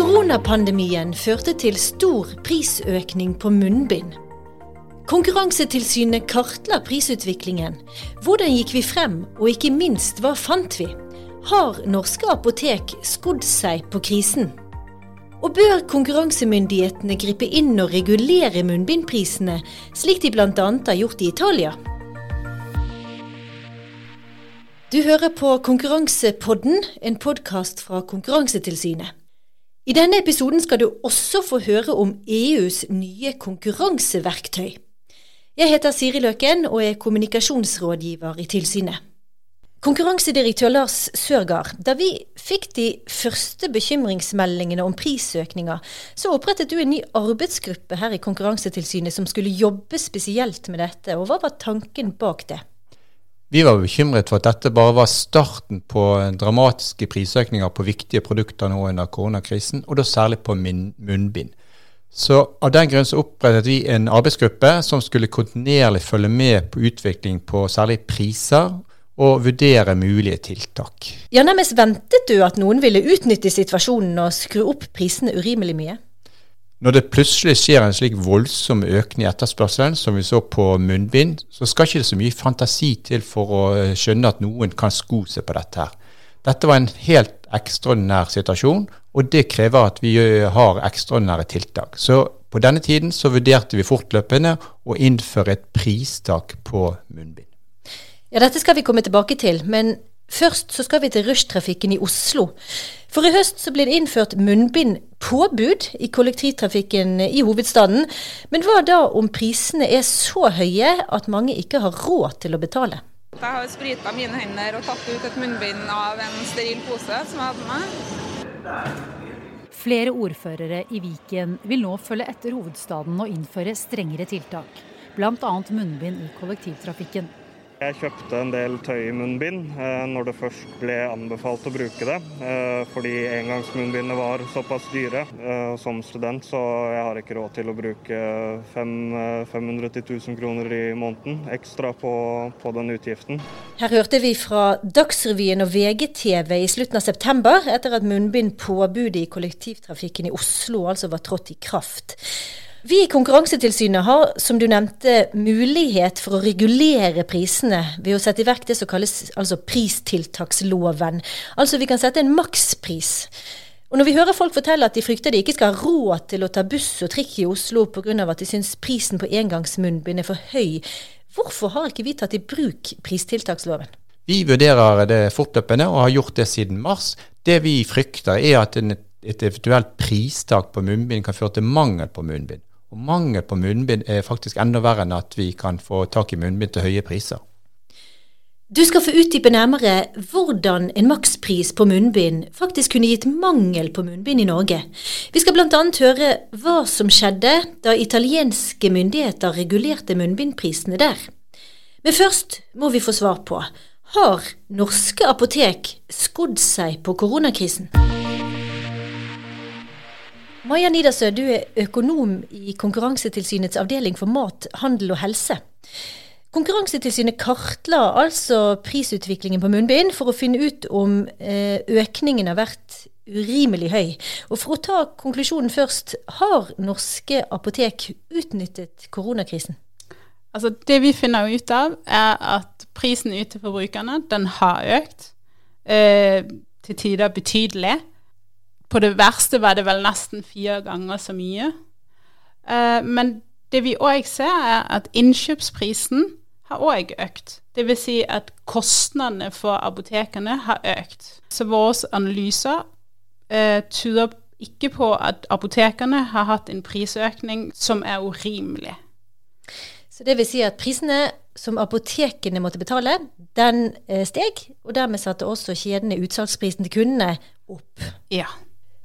Koronapandemien førte til stor prisøkning på munnbind. Konkurransetilsynet kartla prisutviklingen. Hvordan gikk vi frem, og ikke minst, hva fant vi? Har norske apotek skodd seg på krisen? Og bør konkurransemyndighetene gripe inn og regulere munnbindprisene, slik de bl.a. har gjort i Italia? Du hører på Konkurransepodden, en podkast fra Konkurransetilsynet. I denne episoden skal du også få høre om EUs nye konkurranseverktøy. Jeg heter Siri Løken og er kommunikasjonsrådgiver i tilsynet. Konkurransedirektør Lars Sørgaard, da vi fikk de første bekymringsmeldingene om prisøkninger, så opprettet du en ny arbeidsgruppe her i Konkurransetilsynet som skulle jobbe spesielt med dette. Og hva var tanken bak det? Vi var bekymret for at dette bare var starten på dramatiske prisøkninger på viktige produkter nå under koronakrisen, og da særlig på munnbind. Så Av den grunn så opprettet vi en arbeidsgruppe som skulle kontinuerlig følge med på utvikling på særlig priser, og vurdere mulige tiltak. Ja, Nærmest ventet du at noen ville utnytte situasjonen og skru opp prisene urimelig mye? Når det plutselig skjer en slik voldsom økning i etterspørselen, som vi så på munnbind, så skal ikke det så mye fantasi til for å eh, skjønne at noen kan sko seg på dette her. Dette var en helt ekstraordinær situasjon, og det krever at vi eh, har ekstraordinære tiltak. Så på denne tiden så vurderte vi fortløpende å innføre et pristak på munnbind. Ja, dette skal vi komme tilbake til, men Først så skal vi til rushtrafikken i Oslo. For i høst så ble det innført munnbindpåbud i kollektivtrafikken i hovedstaden. Men hva da om prisene er så høye at mange ikke har råd til å betale? Jeg har sprita mine hender og tatt ut et munnbind av en steril pose som jeg hadde med. Flere ordførere i Viken vil nå følge etter hovedstaden og innføre strengere tiltak. Bl.a. munnbind i kollektivtrafikken. Jeg kjøpte en del tøymunnbind eh, når det først ble anbefalt å bruke det, eh, fordi engangsmunnbindene var såpass dyre eh, som student, så jeg har ikke råd til å bruke 500 1000 kroner i måneden ekstra på, på den utgiften. Her hørte vi fra Dagsrevyen og VGTV i slutten av september, etter at munnbindpåbudet i kollektivtrafikken i Oslo altså var trådt i kraft. Vi i Konkurransetilsynet har, som du nevnte, mulighet for å regulere prisene ved å sette i verk det som kalles altså pristiltaksloven. Altså vi kan sette en makspris. Og Når vi hører folk fortelle at de frykter de ikke skal ha råd til å ta buss og trikk i Oslo pga. at de syns prisen på engangsmunnbind er for høy, hvorfor har ikke vi tatt i bruk pristiltaksloven? Vi vurderer det fortløpende og har gjort det siden mars. Det vi frykter er at et eventuelt pristak på munnbind kan føre til mangel på munnbind. Og mangel på munnbind er faktisk enda verre enn at vi kan få tak i munnbind til høye priser. Du skal få utdype nærmere hvordan en makspris på munnbind faktisk kunne gitt mangel på munnbind i Norge. Vi skal bl.a. høre hva som skjedde da italienske myndigheter regulerte munnbindprisene der. Men først må vi få svar på har norske apotek skodd seg på koronakrisen? Maja Nidarsø, du er økonom i Konkurransetilsynets avdeling for mat, handel og helse. Konkurransetilsynet kartla altså prisutviklingen på munnbind for å finne ut om eh, økningen har vært urimelig høy. Og For å ta konklusjonen først, har norske apotek utnyttet koronakrisen? Altså Det vi finner ut av, er at prisen ut til forbrukerne den har økt. Eh, til tider betydelig. På det verste var det vel nesten fire ganger så mye. Uh, men det vi òg ser, er at innkjøpsprisen har òg økt. Dvs. Si at kostnadene for apotekene har økt. Så våre analyser uh, tyder ikke på at apotekene har hatt en prisøkning som er urimelig. Så det vil si at prisene som apotekene måtte betale, den eh, steg, og dermed satte også kjedene utsalgsprisen til kundene opp. Ja.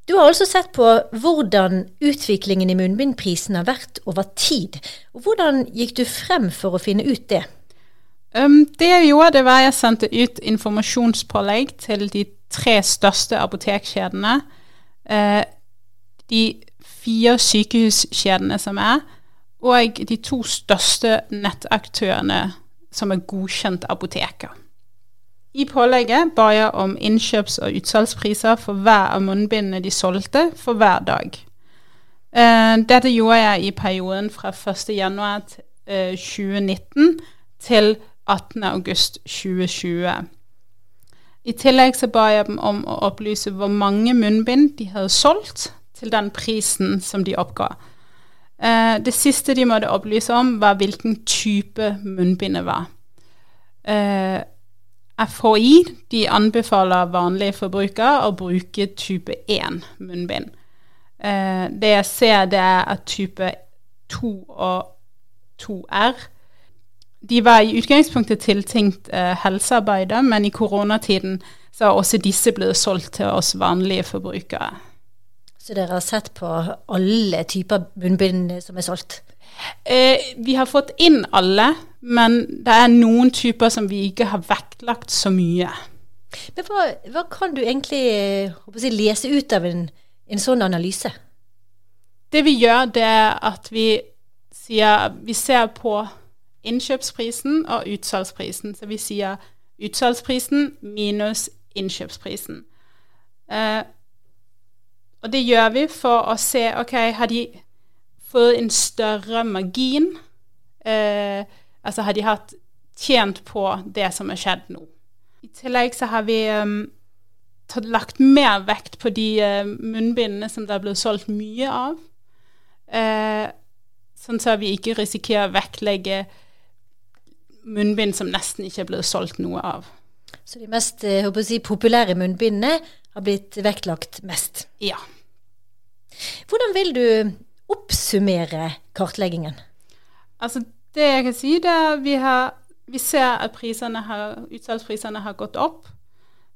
Du har altså sett på hvordan utviklingen i munnbindprisen har vært over tid. Hvordan gikk du frem for å finne ut det? Um, det jeg gjorde, var jeg sendte ut informasjonspålegg til de tre største apotekkjedene. Uh, de fire sykehuskjedene som er, og de to største nettaktørene som er godkjent apoteker. I pålegget ba jeg om innkjøps- og utsalgspriser for hver av munnbindene de solgte, for hver dag. Eh, dette gjorde jeg i perioden fra 1.1.2019 eh, til 18.8.2020. I tillegg så ba jeg dem om å opplyse hvor mange munnbind de hadde solgt til den prisen som de oppga. Eh, det siste de måtte opplyse om, var hvilken type munnbind det var. Eh, FHI de anbefaler vanlige forbrukere å bruke type 1 munnbind. Eh, det jeg ser, det er at type 2 og 2R de var i utgangspunktet tiltenkt eh, helsearbeidere, men i koronatiden så har også disse blitt solgt til oss vanlige forbrukere. Så dere har sett på alle typer munnbind som er solgt? Eh, vi har fått inn alle, men det er noen typer som vi ikke har vektlagt så mye. Men hva, hva kan du egentlig si, lese ut av en, en, sånn analyse? Det vi gjør, det er at vi, sier, vi ser på innkjøpsprisen og utsalgsprisen. Så vi sier utsalgsprisen minus innkjøpsprisen. Eh, og det gjør vi for å se ok, har de fått en større margin? Eh, altså har de hatt tjent på det som har skjedd nå? I tillegg så har vi um, tatt, lagt mer vekt på de uh, munnbindene som det har blitt solgt mye av. Uh, sånn så vi ikke risikerer å vektlegge munnbind som nesten ikke er blitt solgt noe av. Så de mest eh, si, populære munnbindene har blitt vektlagt mest? Ja. Hvordan vil du oppsummere kartleggingen? Altså, det jeg kan si, er vi, har, vi ser at utsalgsprisene har gått opp.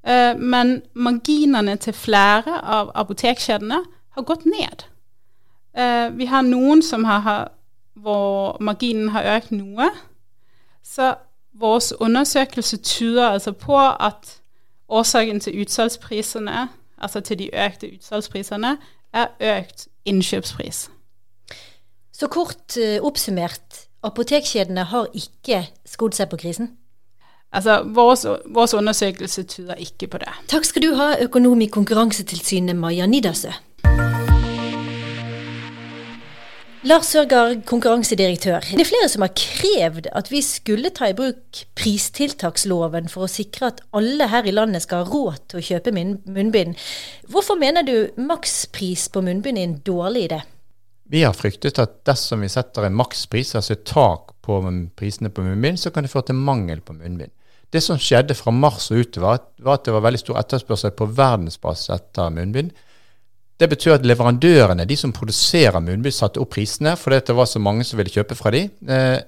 Eh, men marginene til flere av apotekkjedene har gått ned. Eh, vi har noen som har, hvor marginen har økt noe. Så vår undersøkelse tyder altså på at årsaken til utsalgsprisene, altså til de økte utsalgsprisene, er økt innkjøpspris. Så kort uh, oppsummert, apotekkjedene har ikke skodd seg på krisen? Altså, vår, undersøkelse tyder ikke på det. Takk skal du ha, økonom i Konkurransetilsynet Maja Nidarsø. Lars Sørgaard, konkurransedirektør. Det er flere som har krevd at vi skulle ta i bruk pristiltaksloven for å sikre at alle her i landet skal ha råd til å kjøpe munnbind. Hvorfor mener du makspris på munnbind er en dårlig idé? Vi har fryktet at dersom vi setter en makspris, altså et tak på prisene på munnbind, så kan det føre til mangel på munnbind. Det som skjedde fra mars og utover, var at det var veldig stor etterspørsel på verdensbasis etter munnbind. Det betyr at leverandørene, de som produserer munnbind, satte opp prisene fordi det var så mange som ville kjøpe fra dem. Eh,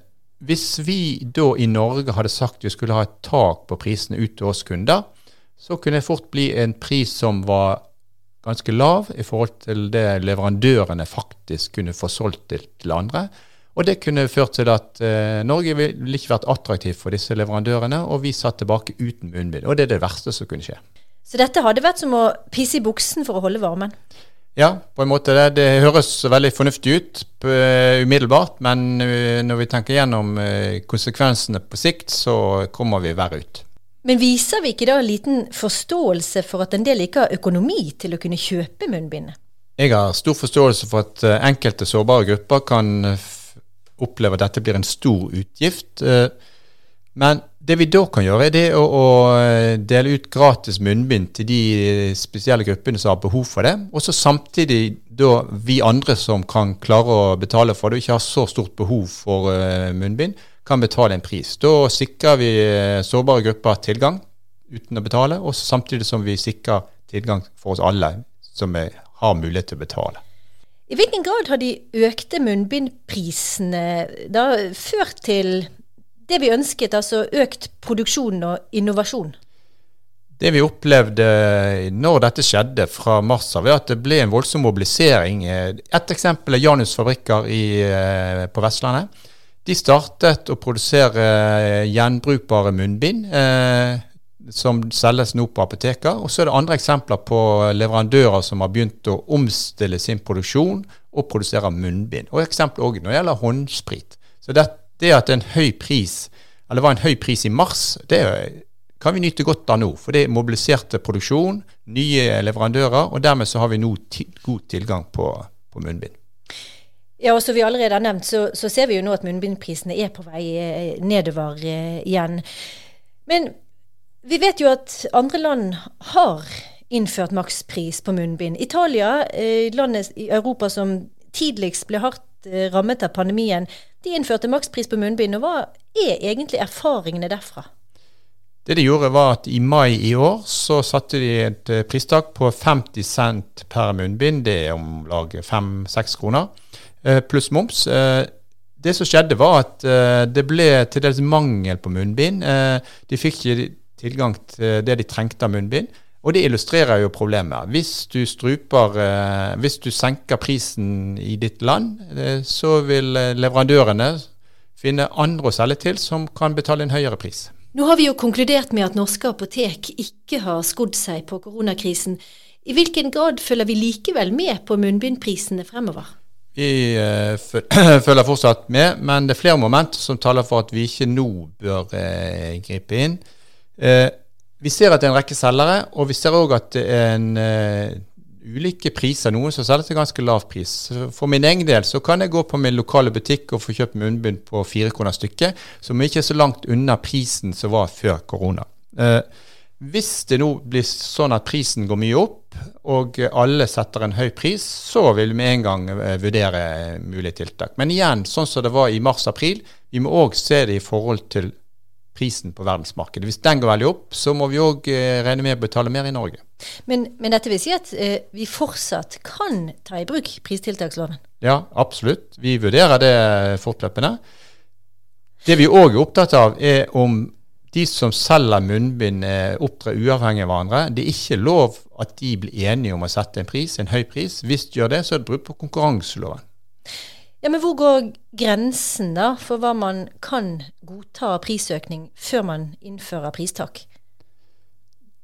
hvis vi da i Norge hadde sagt vi skulle ha et tak på prisene ut til oss kunder, så kunne det fort bli en pris som var ganske lav i forhold til det leverandørene faktisk kunne få solgt til, til andre. Og det kunne ført til at eh, Norge ville ikke vært attraktivt for disse leverandørene, og vi satt tilbake uten munnbind. Og det er det verste som kunne skje. Så dette hadde vært som å pisse i buksen for å holde varmen? Ja, på en måte. Det, det høres veldig fornuftig ut uh, umiddelbart, men uh, når vi tenker gjennom uh, konsekvensene på sikt, så kommer vi verre ut. Men viser vi ikke da liten forståelse for at en del ikke har økonomi til å kunne kjøpe munnbind? Jeg har stor forståelse for at enkelte sårbare grupper kan oppleve at dette blir en stor utgift. Men det vi da kan gjøre, er å, å, eh, dele ut gratis munnbind til de spesielle gruppene som har behov for det. Og så samtidig da vi andre som kan klare å betale for det, og ikke har så stort behov for munnbind, kan betale en pris. Da sikrer vi uh, sårbare grupper tilgang uten å betale, og samtidig som vi sikrer tilgang for oss alle som er, har mulighet til å betale. I hvilken grad har de økte munnbindprisene da ført til det vi ønsket, altså økt produksjon og innovasjon? Det vi opplevde når dette skjedde fra mars av, er at det ble en voldsom mobilisering. Et eksempel er Janus fabrikker i, eh, på Vestlandet. De startet å produsere gjenbrukbare munnbind. Eh, som selges nå på apoteker. Og så er det andre eksempler på leverandører som har begynt å omstille sin produksjon og produsere munnbind. Og eksempel òg når det gjelder håndsprit. Så det, det at det pris, eller var en høy pris i mars, det kan vi nyte godt av nå. For det er mobiliserte produksjon, nye leverandører, og dermed så har vi nå god tilgang på, på munnbind. Ja, og som vi allerede har nevnt, så, så, ser vi jo nå at munnbindprisene er på vei eh, nedover eh, igjen. Men vi vet jo at andre land har innført makspris på munnbind. Italia, eh, landet i Europa som tidligst ble hardt rammet av pandemien, de innførte makspris på munnbind. Og hva er egentlig erfaringene derfra? Det de gjorde var at I mai i år så satte de et pristak på 50 cent per munnbind. Det er om lag 5-6 kroner. Eh, pluss moms. Eh, det som skjedde, var at eh, det ble til dels mangel på munnbind. De fikk ikke tilgang til det de trengte av munnbind. Og det illustrerer jo problemet. Hvis du struper Hvis du senker prisen i ditt land, så vil leverandørene finne andre å selge til som kan betale en høyere pris. Nå har vi jo konkludert med at norske apotek ikke har skodd seg på koronakrisen. I hvilken grad følger vi likevel med på munnbindprisene fremover? Vi uh, følger fortsatt med, men det er flere moment som taler for at vi ikke nå bør uh, gripe inn. Uh, vi ser at det er en rekke selgere, og vi ser òg at det er en ulike priser. Noen som selger til ganske lav pris. For min egen del så kan jeg gå på min lokale butikk og få kjøpt munnbind på fire kroner stykket, som ikke er så langt unna prisen som var før korona. hvis det nå blir sånn at prisen går mye opp, og alle setter en høy pris, så vil vi med en gang eh, vurdere mulige tiltak. Men igjen, sånn som det var i mars-april, vi må òg se det i forhold til prisen på verdensmarkedet. Hvis den går veldig opp, så må vi òg eh, regne med å betale mer i Norge. Men, men dette vil si at eh, vi fortsatt kan ta i bruk pristiltaksloven? Ja, absolutt. Vi vurderer det fortløpende. Det vi òg er opptatt av, er om de som selger munnbind, eh, opptrer uavhengig av hverandre. Det er ikke lov at de blir enige om å sette en pris, en høy pris. Hvis de gjør det, så er det brudd på konkurranseloven. Ja, Men hvor går grensen da for hva man kan godta av prisøkning før man innfører pristak?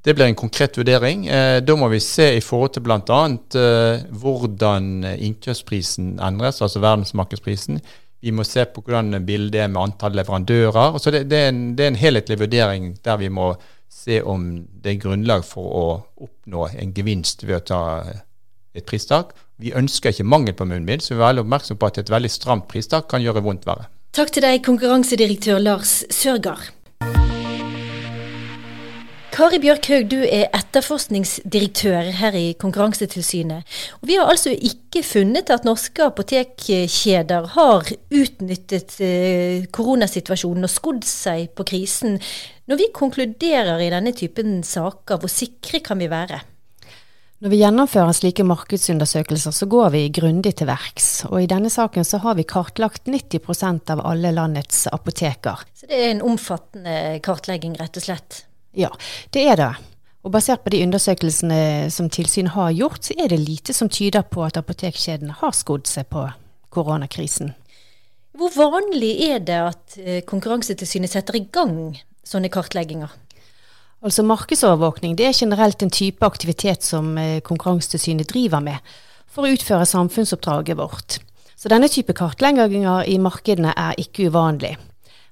Det blir en konkret vurdering. Eh, da må vi se i forhold til bl.a. Eh, hvordan innkjøpsprisen endres, altså verdensmarkedsprisen vi må se på hvordan bildet er med antall leverandører. Så det, det, er en, det, er en, helhetlig vurdering der vi må se om det er grunnlag for å oppnå en gevinst ved å ta et pristak. Vi ønsker ikke mangel på munnbind, så vi er veldig oppmerksom på at et veldig stramt pristak kan gjøre vondt verre. Takk til deg, konkurransedirektør Lars Sørgaard. Kari Bjørkhaug, du er etterforskningsdirektør her i Konkurransetilsynet. Og vi har altså ikke funnet at norske apotekkjeder har utnyttet eh, koronasituasjonen og skodd seg på krisen. Når vi konkluderer i denne typen saker, hvor sikre kan vi være? Når vi gjennomfører slike markedsundersøkelser, så går vi grundig til verks. Og i denne saken så har vi kartlagt 90% av alle landets apoteker. Så det er en omfattende kartlegging, rett og slett? Ja, det er det. Og basert på de undersøkelsene som tilsynet har gjort, så er det lite som tyder på at apotekkjedene har skodd seg på koronakrisen. Hvor vanlig er det at eh, Konkurransetilsynet setter i gang sånne kartlegginger? Altså Markedsovervåkning det er generelt en type aktivitet som eh, Konkurransetilsynet driver med for å utføre samfunnsoppdraget vårt. Så denne type kartlegginger i markedene er ikke uvanlig.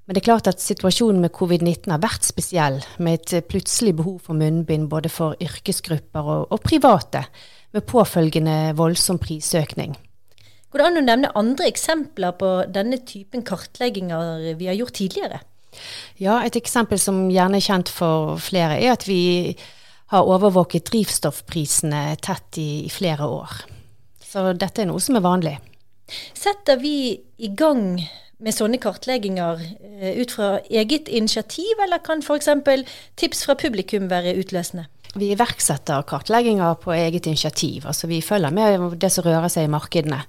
Men det er klart at situasjonen med covid-19 har vært spesiell, med et eh, plutselig behov for munnbind både for yrkesgrupper og, og private, med påfølgende voldsom prisøkning. Går det an å nevne andre eksempler på denne typen kartlegginger vi har gjort tidligere? Ja, et eksempel som gjerne er kjent for flere, er at vi har overvåket drivstoffprisene tett i, i flere år. Så dette er noe som er vanlig. Setter vi i gang med sånne kartlegginger eh, ut fra eget initiativ, eller kan f.eks. tips fra publikum være utløsende? Vi iverksetter kartlegginger på eget initiativ. altså Vi følger med det som rører seg i markedene.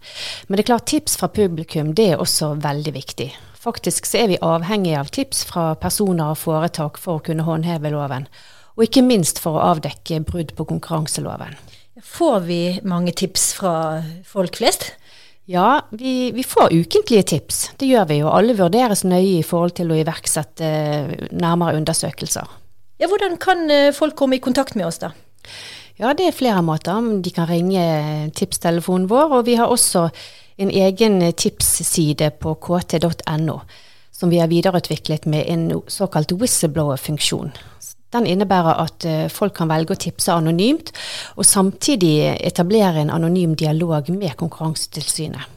Men det er klart tips fra publikum det er også veldig viktig. Faktisk så er vi avhengig av tips fra personer og foretak for å kunne håndheve loven. Og ikke minst for å avdekke brudd på konkurranseloven. Får vi mange tips fra folk flest? Ja, vi, vi, får ukentlige tips. Det gjør vi, jo. alle vurderes nøye i forhold til å iverksette eh, nærmere undersøkelser. Ja, Hvordan kan eh, folk komme i kontakt med oss, da? Ja, Det er flere måter. De kan ringe tipstelefonen vår, og vi har også en egen tipsside på kt.no, som vi har videreutviklet med en såkalt whistleblower-funksjon. Den innebærer at eh, folk kan velge å tipse anonymt, og samtidig etablere en anonym dialog med Konkurransetilsynet.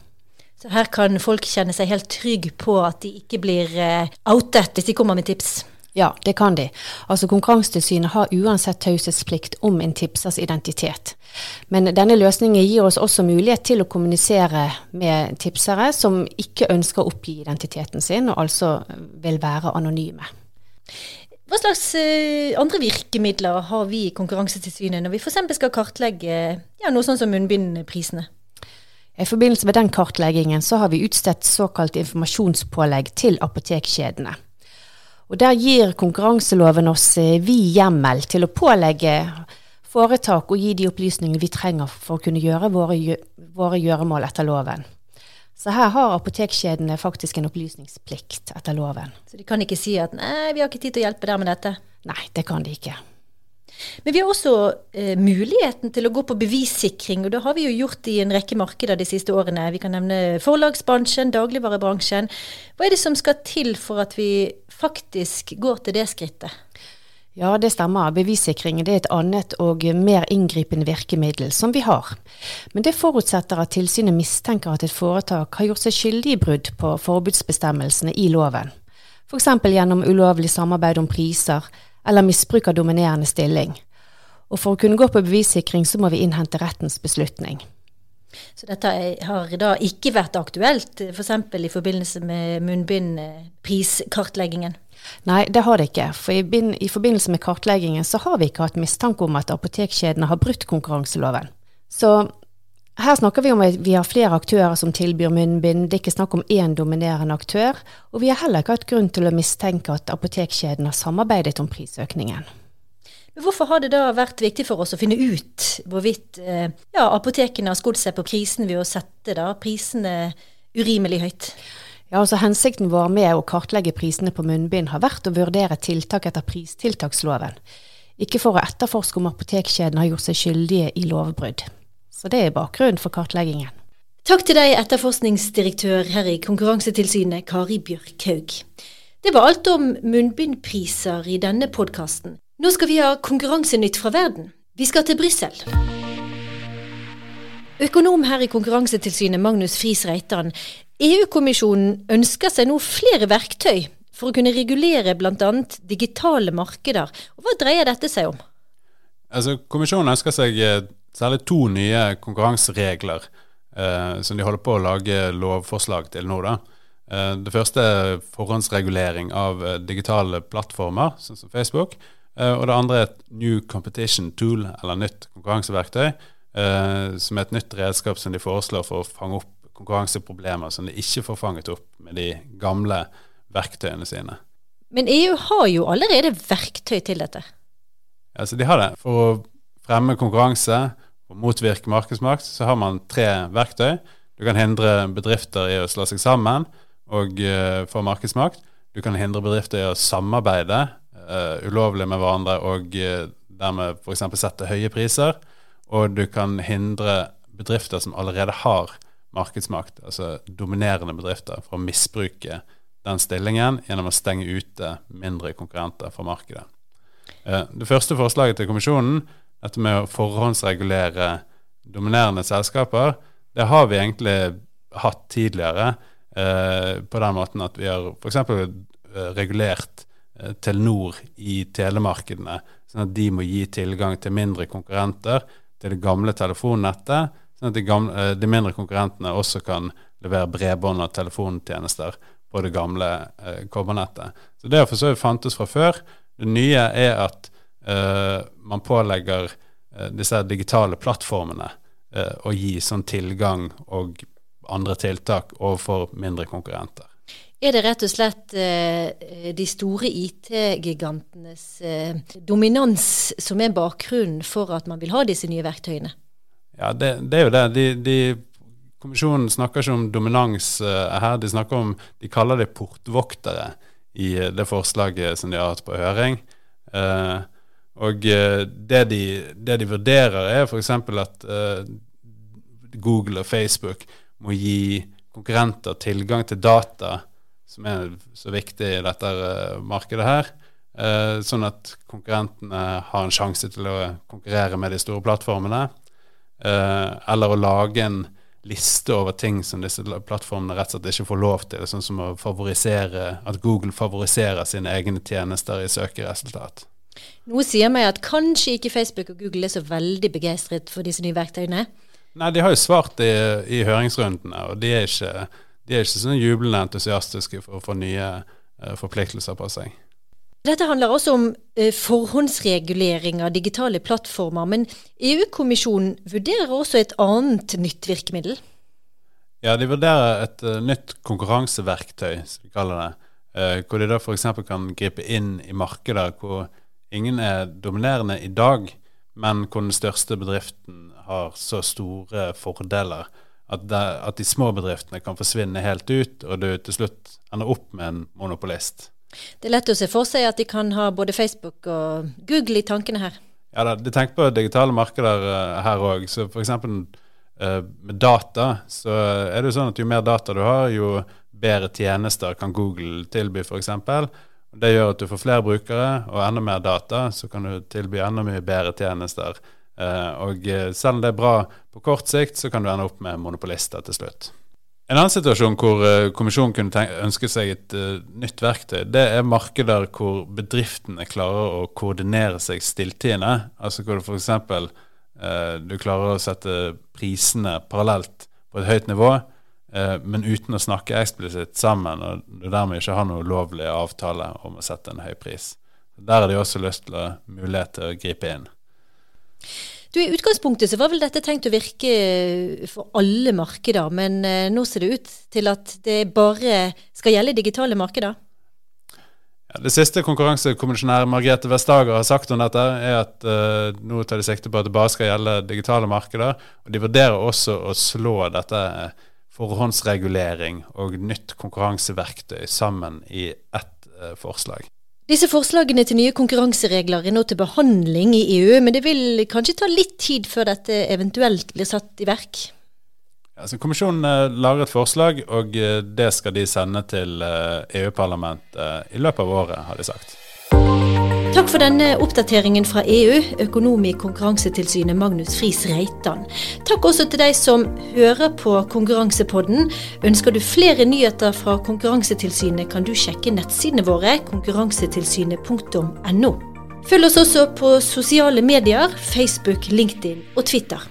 Så her kan folk kjenne seg helt trygg på at de ikke blir eh, outet hvis de kommer med tips. Ja, det kan de. Altså Konkurransetilsynet har uansett taushetsplikt om en tipsers identitet. Men denne løsningen gir oss også mulighet til å kommunisere med tipsere som ikke ønsker å oppgi identiteten sin, og altså vil være anonyme. Hva slags eh, andre virkemidler har vi i Konkurransetilsynet når vi f.eks. skal kartlegge ja, noe sånn som munnbindprisene? I forbindelse med den kartleggingen så har vi utstedt såkalt informasjonspålegg til apotekkjedene. Og Der gir konkurranseloven oss eh, vid hjemmel til å pålegge foretak å gi de opplysningene vi trenger for å kunne gjøre våre, våre gjøremål etter loven. Så her har apotekkjedene faktisk en opplysningsplikt etter loven. Så de kan ikke si at 'nei, vi har ikke tid til å hjelpe deg med dette'? Nei, det kan de ikke. Men vi har også eh, muligheten til å gå på bevissikring, og det har vi jo gjort i en rekke markeder de siste årene. Vi kan nevne forlagsbransjen, dagligvarebransjen. Hva er det som skal til for at vi faktisk går til det skrittet? Ja, det stemmer. Bevissikring er et annet og mer inngripende virkemiddel som vi har. Men det forutsetter at tilsynet mistenker at et foretak har gjort seg skyldig i brudd på forbudsbestemmelsene i loven. F.eks. gjennom ulovlig samarbeid om priser eller misbruk av dominerende stilling. Og for å kunne gå på bevissikring, så må vi innhente rettens beslutning. Så dette har da ikke vært aktuelt, f.eks. For i forbindelse med munnbindpriskartleggingen? Nei, det har det ikke. For i, i, forbindelse med kartleggingen så har vi ikke hatt mistanke om at apotekkjedene har brutt konkurranseloven. Så her snakker vi om at vi har flere aktører som tilbyr munnbind, det er ikke snakk om én dominerende aktør, og vi har heller ikke hatt grunn til å mistenke at apotekkjeden har samarbeidet om prisøkningen. Hvorfor har det da vært viktig for oss å finne ut hvorvidt eh, ja, apotekene har skodd seg på prisen ved å sette da, prisene urimelig høyt? Ja, altså Hensikten vår med å kartlegge prisene på munnbind har vært å vurdere tiltak etter pristiltaksloven, ikke for å etterforske om apotekkjeden har gjort seg skyldige i lovbrudd. Så det er bakgrunnen for kartleggingen. Takk til deg, etterforskningsdirektør her i Konkurransetilsynet, Kari Bjørkhaug. Det var alt om munnbindpriser i denne podkasten. Nå skal vi ha Konkurransenytt fra verden. Vi skal til Brussel. Økonom her i Konkurransetilsynet, Magnus Friis Reitan. EU-kommisjonen ønsker seg nå flere verktøy for å kunne regulere bl.a. digitale markeder. Og hva dreier dette seg om? Altså, Kommisjonen ønsker seg eh, særlig to nye konkurranseregler eh, som de holder på å lage lovforslag til nå. Eh, det første er forhåndsregulering av eh, digitale plattformer, sånn som Facebook. Eh, og det andre er et New Competition Tool, eller nytt konkurranseverktøy, eh, som er et nytt redskap som de foreslår for å fange opp konkurranseproblemer som de ikke får fanget opp med de gamle verktøyene sine. Men EU har jo allerede verktøy til dette? Ja, så de har det. For å fremme konkurranse og motvirke markedsmakt, så har man tre verktøy. Du kan hindre bedrifter i å slå seg sammen og uh, få markedsmakt. Du kan hindre bedrifter i å samarbeide uh, ulovlig med hverandre og uh, dermed f.eks. sette høye priser. Og du kan hindre bedrifter som allerede har markedsmakt, altså dominerende bedrifter, for å misbruke den stillingen gjennom å stenge ute mindre konkurrenter fra markedet. Det første forslaget til kommisjonen dette med å forhåndsregulere dominerende selskaper, det har vi egentlig hatt tidligere. Eh, på den måten at vi har f.eks. Eh, regulert eh, Telenor i telemarkedene, sånn at de må gi tilgang til mindre konkurrenter til det gamle telefonnettet, sånn at de, gamle, eh, de mindre konkurrentene også kan levere bredbånd og telefontjenester på det gamle eh, kobbernettet. Så Det har for så vidt fantes fra før. Det nye er at eh, man pålegger eh, disse digitale plattformene eh, å gi sånn tilgang og andre tiltak overfor mindre konkurrenter. Er det rett og slett de store IT-gigantenes dominans som er bakgrunnen for at man vil ha disse nye verktøyene? Ja, det, det er jo det. De, de, kommisjonen snakker ikke om dominans her. De snakker om, de kaller det portvoktere i det forslaget som de har hatt på høring. Uh, og uh, det, de, det, de, vurderer, er f.eks. at uh, Google og Facebook må gi konkurrenter tilgang til data, som er så viktig i dette markedet her. eh, sånn at konkurrentene har en sjanse til å konkurrere med de store plattformene. Eh, eller å lage en liste over ting som disse plattformene rett og slett ikke får lov til, sånn som å favorisere, at Google favoriserer sine egne tjenester i søkeresultat. Noe sier meg at kanskje ikke Facebook og Google er så veldig begeistret for disse nye verktøyene. Nei, de har jo svart i, i høringsrundene, og de er ikke, de er ikke sånn jublende entusiastiske for å få nye uh, forpliktelser på seg. Dette handler også om uh, forhåndsregulering av digitale plattformer, men EU-kommisjonen vurderer også et annet nytt virkemiddel? Ja, de vurderer et uh, nytt konkurranseverktøy, som de kaller det. hvor de da f.eks. kan gripe inn i markeder hvor ingen er dominerende i dag, men hvor den største bedriften har så store fordeler at, det, at, de små bedriftene kan forsvinne helt ut, og du til slutt ender opp med en monopolist. Det er lett å se for seg at de kan ha både Facebook og Google i tankene her. Ja, da, de tenker på digitale markeder uh, her òg. Så f.eks. Uh, med data, så er det jo sånn at jo mer data du har, jo bedre tjenester kan Google tilby, f.eks. Det gjør at du får flere brukere og enda mer data, så kan du tilby enda mye bedre tjenester. Uh, og eh, selv om det er bra på kort sikt, så kan du ende opp med monopolister til slutt. En annen situasjon hvor uh, kommisjonen kunne tenke, ønske seg et uh, nytt verktøy, det er markeder hvor bedriftene klarer å koordinere seg stilltiende. Altså hvor du f.eks. Uh, du klarer å sette prisene parallelt på et høyt nivå, uh, men uten å snakke eksplisitt sammen, og du dermed ikke har noe lovlig avtale om å sette en høy pris. Der har de også lyst til å mulighet til å gripe inn. Du, I utgangspunktet så var vel dette tenkt å virke for alle markeder, men eh, nå ser det ut til at det bare skal gjelde digitale markeder? Ja, det siste konkurransekommisjonær Margrethe Vestager har sagt om dette, er at uh, nå tar de sikte på at det bare skal gjelde digitale markeder. og De vurderer også å slå dette eh, forhåndsregulering og nytt konkurranseverktøy sammen i ett uh, forslag. Disse forslagene til nye konkurranseregler er nå til behandling i EU, men det vil kanskje ta litt tid før dette eventuelt blir satt i verk? Altså, kommisjonen eh, lager et forslag, og eh, det skal de sende til eh, EU-parlamentet i løpet av året, har de sagt. Takk for denne oppdateringen fra EU, økonom i Konkurransetilsynet Magnus Friis Reitan. Takk også til deg som hører på Konkurransepodden. Ønsker du flere nyheter fra Konkurransetilsynet, kan du sjekke nettsidene våre konkurransetilsynet.no. Følg oss også på sosiale medier, Facebook, LinkedIn og Twitter.